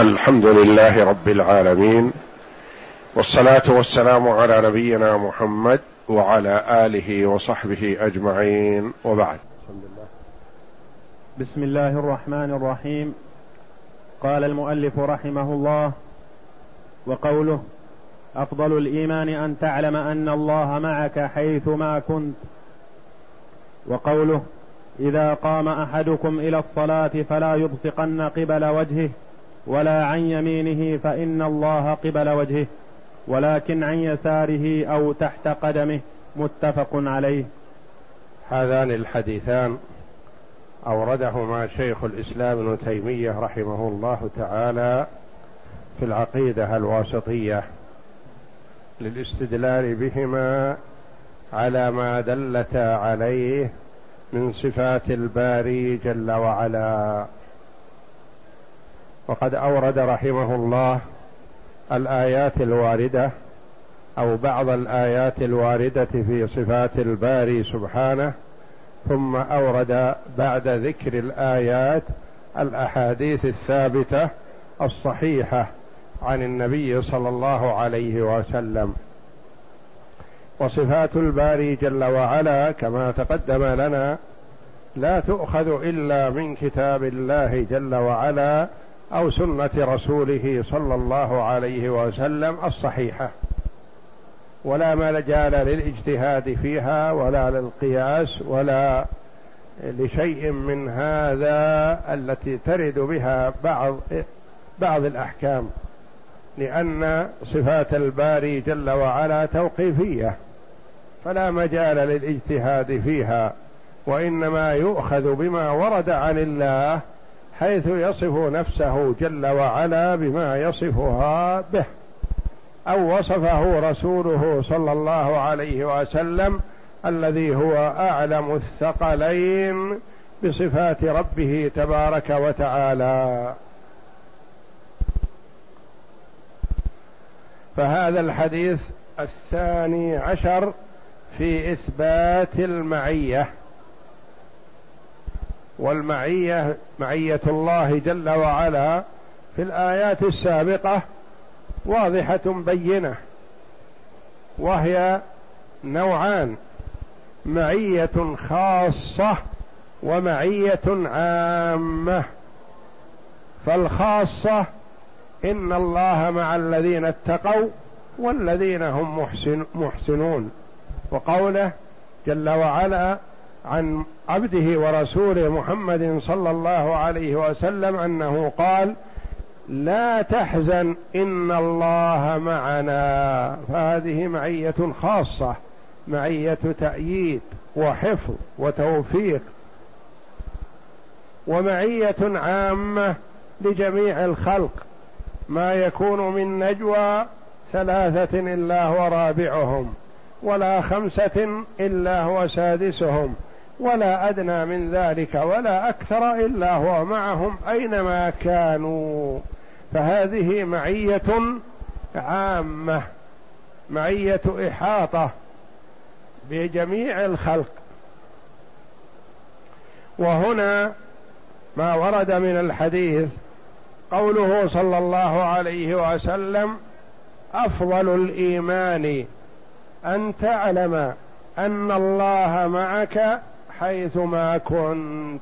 الحمد لله رب العالمين والصلاة والسلام على نبينا محمد وعلى آله وصحبه أجمعين وبعد. بسم الله الرحمن الرحيم. قال المؤلف رحمه الله وقوله أفضل الإيمان أن تعلم أن الله معك حيثما كنت. وقوله إذا قام أحدكم إلى الصلاة فلا يبصقن قبل وجهه. ولا عن يمينه فإن الله قبل وجهه ولكن عن يساره أو تحت قدمه متفق عليه. هذان الحديثان أوردهما شيخ الإسلام ابن تيمية رحمه الله تعالى في العقيدة الواسطية للاستدلال بهما على ما دلتا عليه من صفات الباري جل وعلا. وقد أورد رحمه الله الآيات الواردة أو بعض الآيات الواردة في صفات الباري سبحانه ثم أورد بعد ذكر الآيات الأحاديث الثابتة الصحيحة عن النبي صلى الله عليه وسلم. وصفات الباري جل وعلا كما تقدم لنا لا تؤخذ إلا من كتاب الله جل وعلا أو سنة رسوله صلى الله عليه وسلم الصحيحة. ولا مجال للاجتهاد فيها ولا للقياس ولا لشيء من هذا التي ترد بها بعض بعض الأحكام. لأن صفات الباري جل وعلا توقيفية. فلا مجال للاجتهاد فيها وإنما يؤخذ بما ورد عن الله حيث يصف نفسه جل وعلا بما يصفها به. أو وصفه رسوله صلى الله عليه وسلم الذي هو أعلم الثقلين بصفات ربه تبارك وتعالى. فهذا الحديث الثاني عشر في إثبات المعية. والمعيه معية الله جل وعلا في الآيات السابقة واضحة بينة وهي نوعان معية خاصة ومعية عامة. فالخاصة إن الله مع الذين اتقوا والذين هم محسن محسنون. وقوله جل وعلا عن عبده ورسوله محمد صلى الله عليه وسلم أنه قال لا تحزن إن الله معنا. فهذه معية خاصة معية تأييد وحفظ وتوفيق ومعية عامة لجميع الخلق. ما يكون من نجوى ثلاثة إلا هو رابعهم ولا خمسة إلا هو سادسهم. ولا أدنى من ذلك ولا أكثر إلا هو معهم أينما كانوا. فهذه معية عامة معية إحاطة بجميع الخلق. وهنا ما ورد من الحديث قوله صلى الله عليه وسلم أفضل الإيمان أن تعلم أن الله معك حيثما كنت.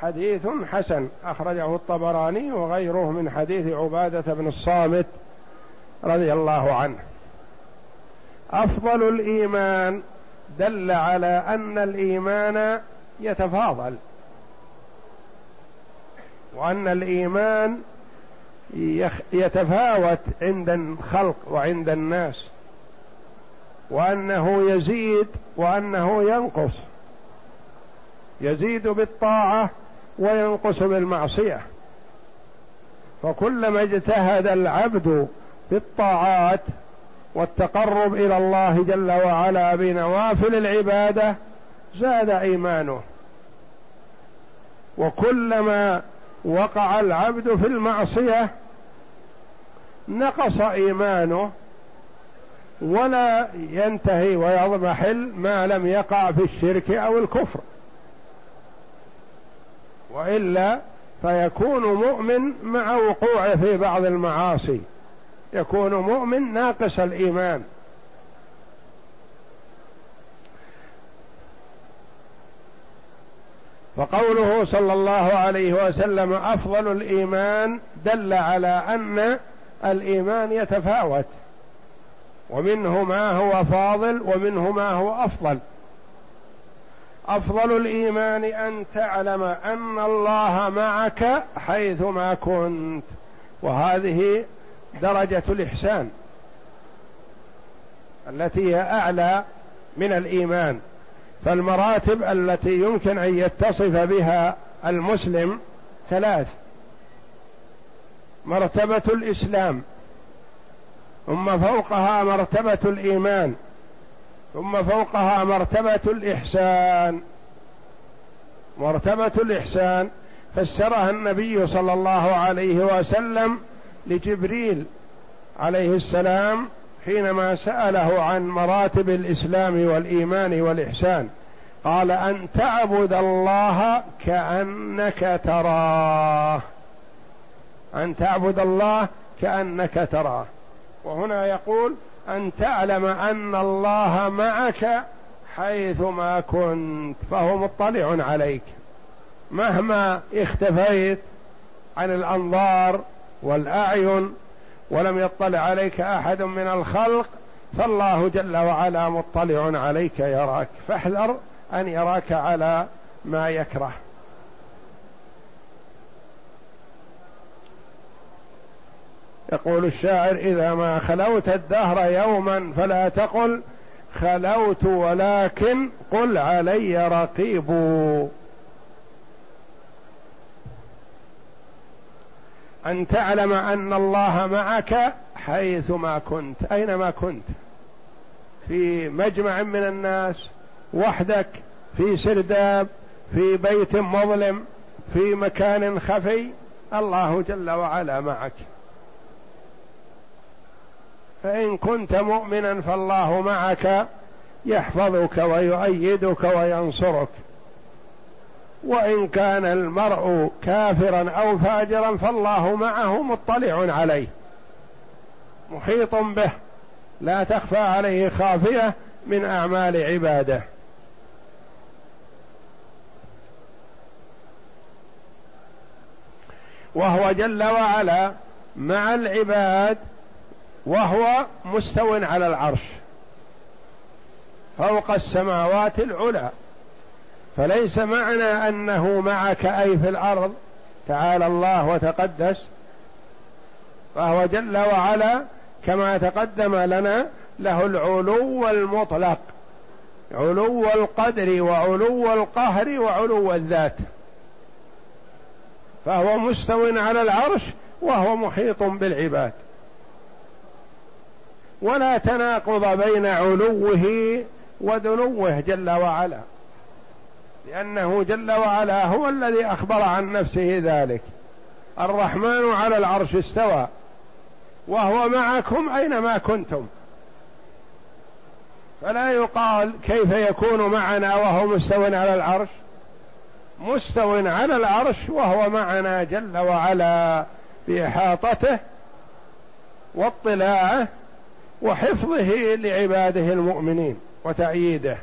حديث حسن أخرجه الطبراني وغيره من حديث عبادة بن الصامت رضي الله عنه. أفضل الإيمان دل على أن الإيمان يتفاضل وأن الإيمان يتفاوت عند الخلق وعند الناس وأنه يزيد وأنه ينقص. يزيد بالطاعة وينقص بالمعصية. فكلما اجتهد العبد في الطاعات والتقرب إلى الله جل وعلا بنوافل العبادة زاد إيمانه. وكلما وقع العبد في المعصية نقص إيمانه ولا ينتهي ويضمحل ما لم يقع في الشرك أو الكفر. وإلا فيكون مؤمن مع وقوعه في بعض المعاصي. يكون مؤمن ناقص الإيمان. فقوله صلى الله عليه وسلم أفضل الإيمان دل على أن الإيمان يتفاوت. ومنه ما هو فاضل ومنه ما هو أفضل. أفضل الإيمان أن تعلم أن الله معك حيثما كنت. وهذه درجة الإحسان التي هي أعلى من الإيمان. فالمراتب التي يمكن أن يتصف بها المسلم ثلاث مرتبة الإسلام ثم فوقها مرتبة الإيمان ثم فوقها مرتبة الإحسان. مرتبة الإحسان. فسرها النبي صلى الله عليه وسلم لجبريل عليه السلام حينما سأله عن مراتب الإسلام والإيمان والإحسان. قال أن تعبد الله كأنك تراه. أن تعبد الله كأنك تراه. وهنا يقول أن تعلم أن الله معك حيثما كنت فهو مطلع عليك. مهما اختفيت عن الأنظار والأعين ولم يطلع عليك أحد من الخلق فالله جل وعلا مطلع عليك يراك. فاحذر أن يراك على ما يكره. يقول الشاعر إذا ما خلوت الدهر يوما فلا تقل خلوت ولكن قل علي رقيب. أن تعلم أن الله معك حيثما كنت. اينما كنت؟ في مجمع من الناس وحدك في سرداب في بيت مظلم في مكان خفي. الله جل وعلا معك. فإن كنت مؤمنا فالله معك يحفظك ويؤيدك وينصرك. وإن كان المرء كافرا أو فاجرا فالله معه مطلع عليه. محيط به لا تخفى عليه خافية من أعمال عباده. وهو جل وعلا مع العباد وهو مستو على العرش فوق السماوات العلى فليس معنى أنه معك أي في الأرض تعالى الله وتقدس فهو جل وعلا كما تقدم لنا له العلو المطلق علو القدر وعلو القهر وعلو الذات. فهو مستو على العرش وهو محيط بالعباد. ولا تناقض بين علوه ودنوه جل وعلا. لأنه جل وعلا هو الذي أخبر عن نفسه ذلك. الرحمن على العرش استوى. وهو معكم أينما كنتم. فلا يقال كيف يكون معنا وهو مستو على العرش. مستو على العرش وهو معنا جل وعلا بإحاطته واطلاعه وحفظه لعباده المؤمنين وتأييده.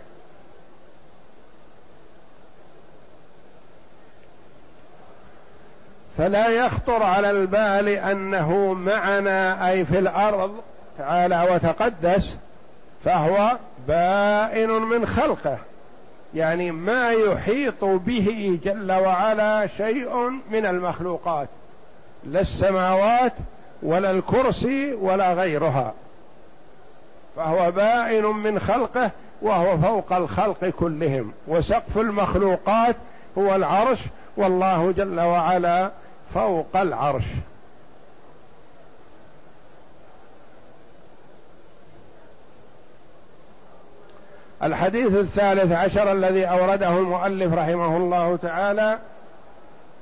فلا يخطر على البال أنه معنا أي في الأرض تعالى وتقدس فهو بائن من خلقه. يعني ما يحيط به جل وعلا شيء من المخلوقات لا السماوات ولا الكرسي ولا غيرها. فهو بائن من خلقه وهو فوق الخلق كلهم. وسقف المخلوقات هو العرش والله جل وعلا فوق العرش. الحديث الثالث عشر الذي أورده المؤلف رحمه الله تعالى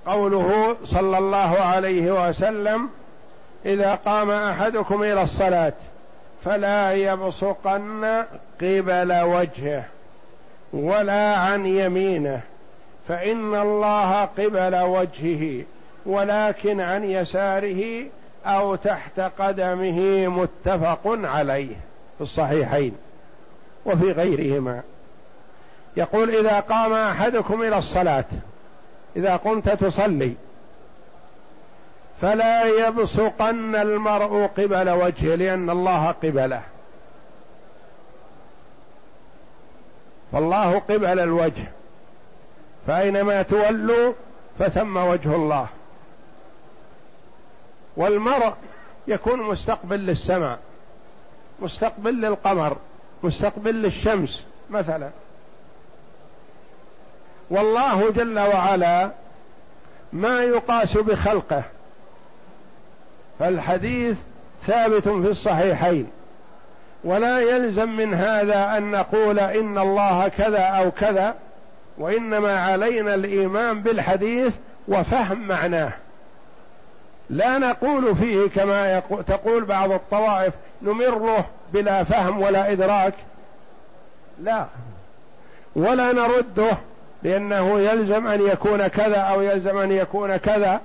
قوله صلى الله عليه وسلم إذا قام أحدكم إلى الصلاة فلا يبصقن قبل وجهه ولا عن يمينه فإن الله قبل وجهه ولكن عن يساره أو تحت قدمه متفق عليه في الصحيحين وفي غيرهما. يقول إذا قام أحدكم إلى الصلاة إذا قمت تصلي فلا يبصقن المرء قبل وجهه لأن الله قبله. فالله قبل الوجه. فأينما تولوا فثم وجه الله. والمرء يكون مستقبل للسماء مستقبل للقمر مستقبل للشمس مثلا. والله جل وعلا ما يقاس بخلقه. فالحديث ثابت في الصحيحين. ولا يلزم من هذا أن نقول إن الله كذا أو كذا وإنما علينا الإيمان بالحديث وفهم معناه. لا نقول فيه كما تقول بعض الطوائف نمره بلا فهم ولا إدراك. لا. ولا نرده لأنه يلزم أن يكون كذا أو يلزم أن يكون كذا.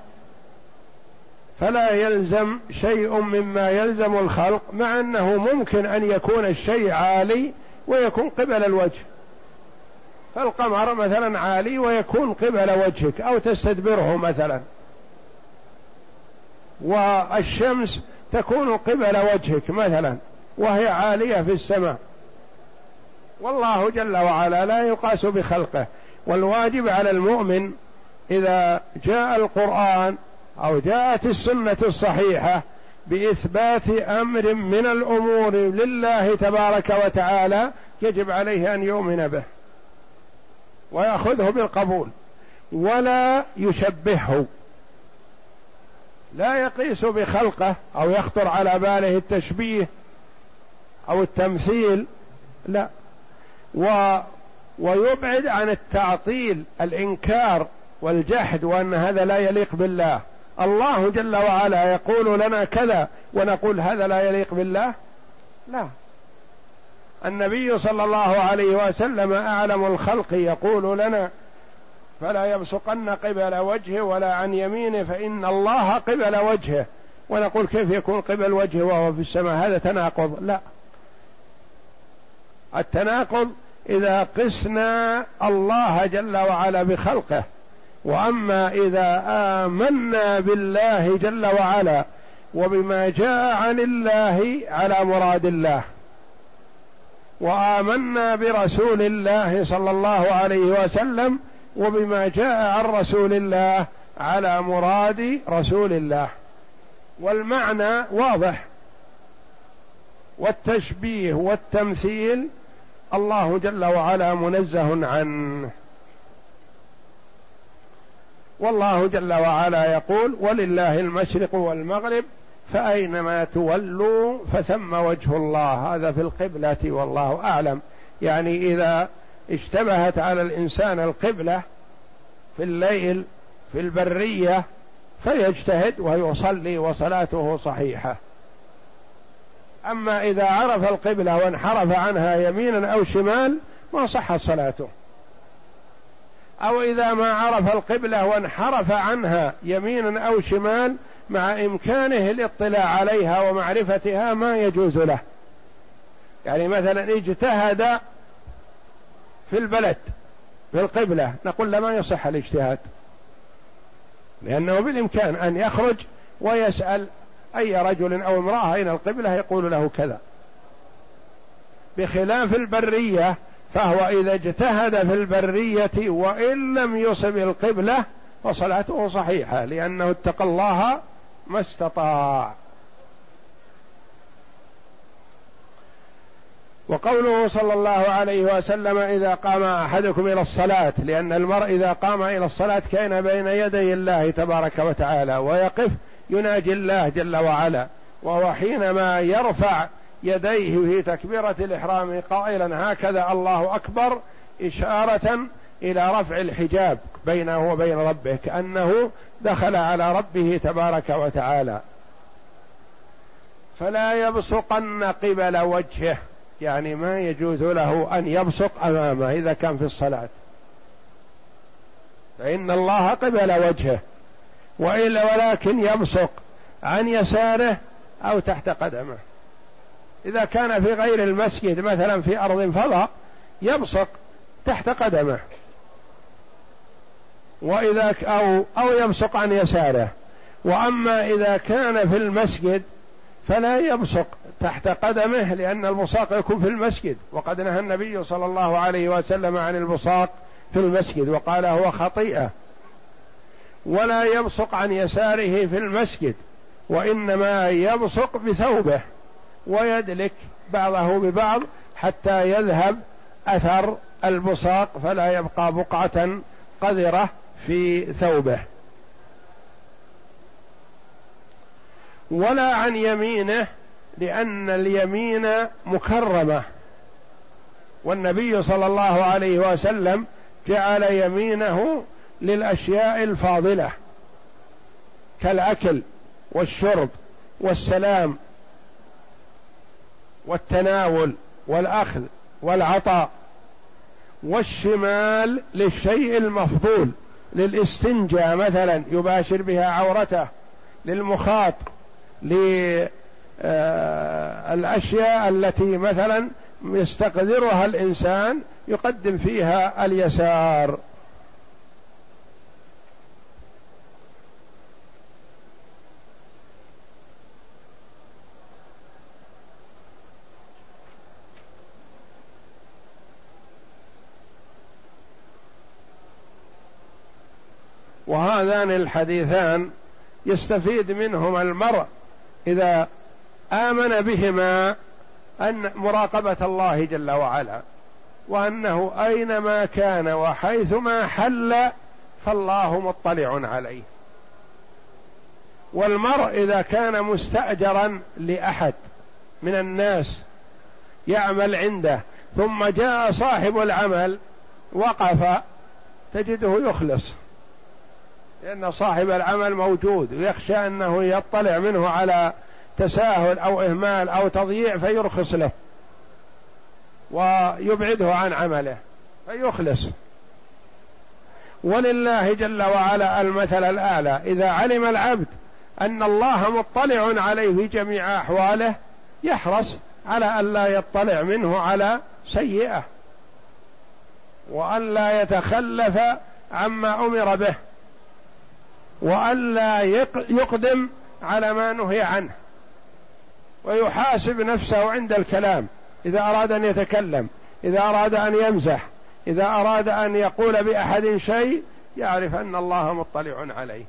فلا يلزم شيء مما يلزم الخلق مع أنه ممكن أن يكون الشيء عالي ويكون قبل الوجه. فالقمر مثلا عالي ويكون قبل وجهك أو تستدبره مثلا. والشمس تكون قبل وجهك مثلا وهي عالية في السماء. والله جل وعلا لا يقاس بخلقه. والواجب على المؤمن إذا جاء القرآن أو جاءت السنة الصحيحة بإثبات أمر من الأمور لله تبارك وتعالى يجب عليه أن يؤمن به ويأخذه بالقبول ولا يشبهه. لا يقيس بخلقه أو يخطر على باله التشبيه أو التمثيل لا. و ويبعد عن التعطيل الإنكار والجحد وأن هذا لا يليق بالله. الله جل وعلا يقول لنا كذا ونقول هذا لا يليق بالله؟ لا. النبي صلى الله عليه وسلم أعلم الخلق يقول لنا فلا يبصقن قبل وجهه ولا عن يمينه فإن الله قبل وجهه. ونقول كيف يكون قبل وجهه وهو في السماء؟ هذا تناقض. لا. التناقض إذا قسنا الله جل وعلا بخلقه. وأما إذا آمنا بالله جل وعلا وبما جاء عن الله على مراد الله وآمنا برسول الله صلى الله عليه وسلم وبما جاء عن رسول الله على مراد رسول الله والمعنى واضح والتشبيه والتمثيل الله جل وعلا منزه عنه والله جل وعلا يقول ولله المشرق والمغرب فأينما تولوا فثم وجه الله. هذا في القبلة والله أعلم. يعني إذا اشتبهت على الإنسان القبلة في الليل في البرية فيجتهد ويصلي وصلاته صحيحة. أما إذا عرف القبلة وانحرف عنها يمينا أو شمال ما صحت صلاته. أو إذا ما عرف القبلة وانحرف عنها يمينا أو شمال مع إمكانه الاطلاع عليها ومعرفتها ما يجوز له. يعني مثلا اجتهد في البلد في القبلة نقول له ما يصح الاجتهاد. لأنه بالإمكان أن يخرج ويسأل أي رجل أو امرأة أين القبلة يقول له كذا. بخلاف البرية فهو إذا اجتهد في البرية وإن لم يصب القبلة فصلاته صحيحة لأنه اتقى الله ما استطاع. وقوله صلى الله عليه وسلم إذا قام أحدكم إلى الصلاة لأن المرء إذا قام إلى الصلاة كان بين يدي الله تبارك وتعالى ويقف يناجي الله جل وعلا وهو حينما يرفع يديه في تكبيرة الإحرام قائلا هكذا الله أكبر إشارة إلى رفع الحجاب بينه وبين ربه كأنه دخل على ربه تبارك وتعالى. فلا يبصقن قبل وجهه يعني ما يجوز له أن يبصق أمامه إذا كان في الصلاة. فإن الله قبل وجهه وإلا ولكن يبصق عن يساره أو تحت قدمه. إذا كان في غير المسجد مثلا في أرض فضاء يبصق تحت قدمه. وإذا أو أو يبصق عن يساره. وأما إذا كان في المسجد فلا يبصق تحت قدمه لأن البصاق يكون في المسجد. وقد نهى النبي صلى الله عليه وسلم عن البصاق في المسجد وقال هو خطيئة. ولا يبصق عن يساره في المسجد وإنما يبصق بثوبه. ويدلك بعضه ببعض حتى يذهب أثر البصاق فلا يبقى بقعة قذرة في ثوبه. ولا عن يمينه لأن اليمين مكرمة. والنبي صلى الله عليه وسلم جعل يمينه للأشياء الفاضلة كالأكل والشرب والسلام والتناول والأخذ والعطاء والشمال للشيء المفضول للاستنجاء مثلا يباشر بها عورته للمخاط للأشياء التي مثلا يستقدرها الإنسان يقدم فيها اليسار. وهذان الحديثان يستفيد منهما المرء إذا آمن بهما أن مراقبة الله جل وعلا وأنه أينما كان وحيثما حل فالله مطلع عليه. والمرء إذا كان مستاجرا لأحد من الناس يعمل عنده ثم جاء صاحب العمل وقف تجده يخلص. لأن صاحب العمل موجود ويخشى أنه يطلع منه على تساهل أو إهمال أو تضييع فيرخص له ويبعده عن عمله فيخلص. ولله جل وعلا المثل الأعلى. إذا علم العبد أن الله مطلع عليه في جميع أحواله يحرص على أن لا يطلع منه على سيئة وأن لا يتخلف عما أمر به. وألا يقدم على ما نهي عنه ويحاسب نفسه عند الكلام. إذا أراد أن يتكلم إذا أراد أن يمزح إذا أراد أن يقول بأحد شيء يعرف أن الله مطلع عليه.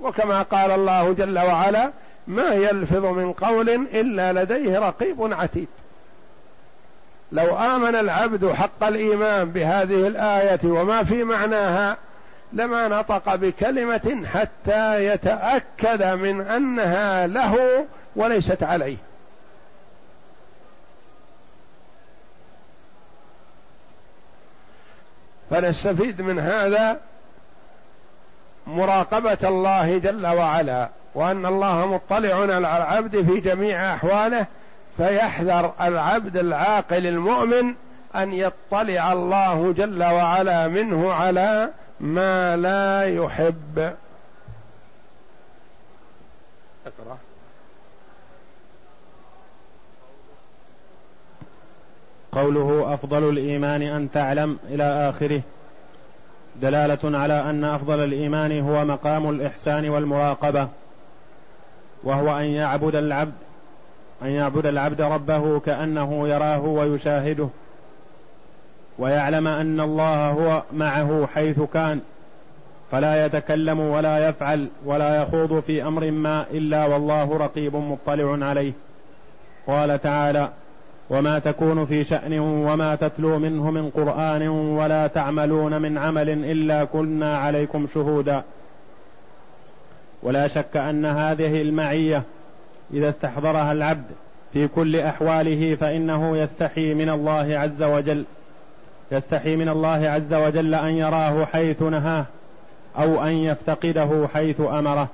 وكما قال الله جل وعلا ما يلفظ من قول إلا لديه رقيب عتيد. لو آمن العبد حق الإيمان بهذه الآية وما في معناها لما نطق بكلمة حتى يتأكد من أنها له وليست عليه. فنستفيد من هذا مراقبة الله جل وعلا وأن الله مطلع على العبد في جميع أحواله فيحذر العبد العاقل المؤمن أن يطلع الله جل وعلا منه على ما لا يحب. اقرأ. قوله أفضل الإيمان أن تعلم إلى آخره. دلالة على أن أفضل الإيمان هو مقام الإحسان والمراقبة. وهو أن يعبد العبد أن يعبد العبد ربه كأنه يراه ويشاهده. ويعلم أن الله هو معه حيث كان فلا يتكلم ولا يفعل ولا يخوض في أمر ما إلا والله رقيب مطلع عليه. قال تعالى وما تكون في شأن وما تتلو منه من قرآن ولا تعملون من عمل إلا كنا عليكم شهودا. ولا شك أن هذه المعية إذا استحضرها العبد في كل أحواله فإنه يستحي من الله عز وجل. يستحي من الله عز وجل أن يراه حيث نهاه أو أن يفتقده حيث أمره.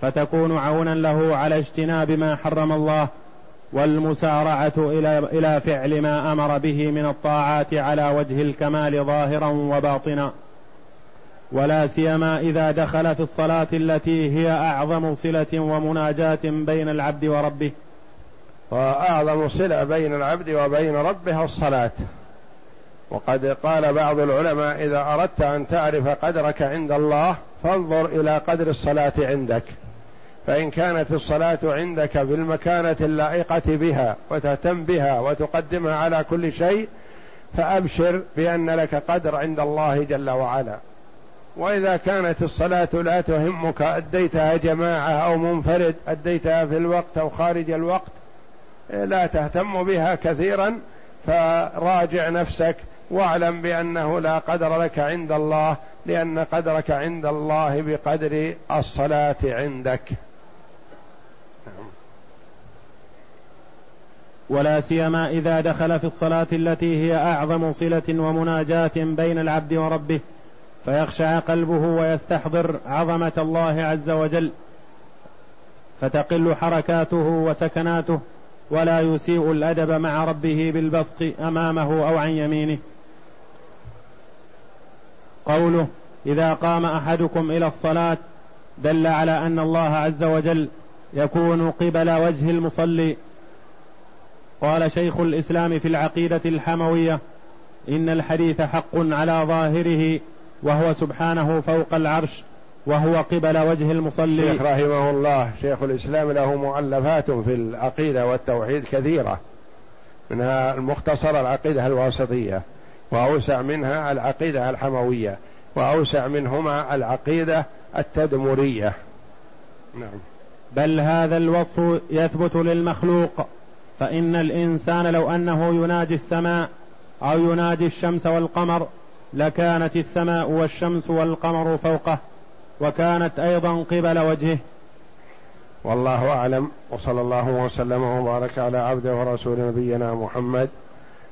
فتكون عونا له على اجتناب ما حرم الله والمسارعة إلى إلى فعل ما أمر به من الطاعات على وجه الكمال ظاهرا وباطنا. ولا سيما إذا دخل في الصلاة التي هي أعظم صلة ومناجاة بين العبد وربه. وأعظم صلة بين العبد وبين ربه الصلاة. وقد قال بعض العلماء إذا أردت أن تعرف قدرك عند الله فانظر إلى قدر الصلاة عندك. فإن كانت الصلاة عندك بالمكانة اللائقة بها وتهتم بها وتقدمها على كل شيء فأبشر بأن لك قدر عند الله جل وعلا. وإذا كانت الصلاة لا تهمك أديتها جماعة أو منفرد أديتها في الوقت أو خارج الوقت لا تهتم بها كثيرا فراجع نفسك واعلم بأنه لا قدر لك عند الله لأن قدرك عند الله بقدر الصلاة عندك. ولا سيما إذا دخل في الصلاة التي هي أعظم صلة ومناجاة بين العبد وربه فيخشع قلبه ويستحضر عظمة الله عز وجل فتقل حركاته وسكناته ولا يسيء الأدب مع ربه بالبسط أمامه أو عن يمينه. قوله إذا قام أحدكم إلى الصلاة دل على أن الله عز وجل يكون قبل وجه المصلي. قال شيخ الإسلام في العقيدة الحموية إن الحديث حق على ظاهره وهو سبحانه فوق العرش وهو قبل وجه المصلي. شيخ رحمه الله شيخ الإسلام له مؤلفات في العقيدة والتوحيد كثيرة منها المختصر العقيدة الواسطية. وأوسع منها العقيدة الحموية وأوسع منهما العقيدة التدمرية. نعم. بل هذا الوصف يثبت للمخلوق فإن الإنسان لو أنه يناجي السماء أو يناجي الشمس والقمر لكانت السماء والشمس والقمر فوقه وكانت أيضا قبل وجهه. والله أعلم وصلى الله وسلم وبارك على عبده ورسول نبينا محمد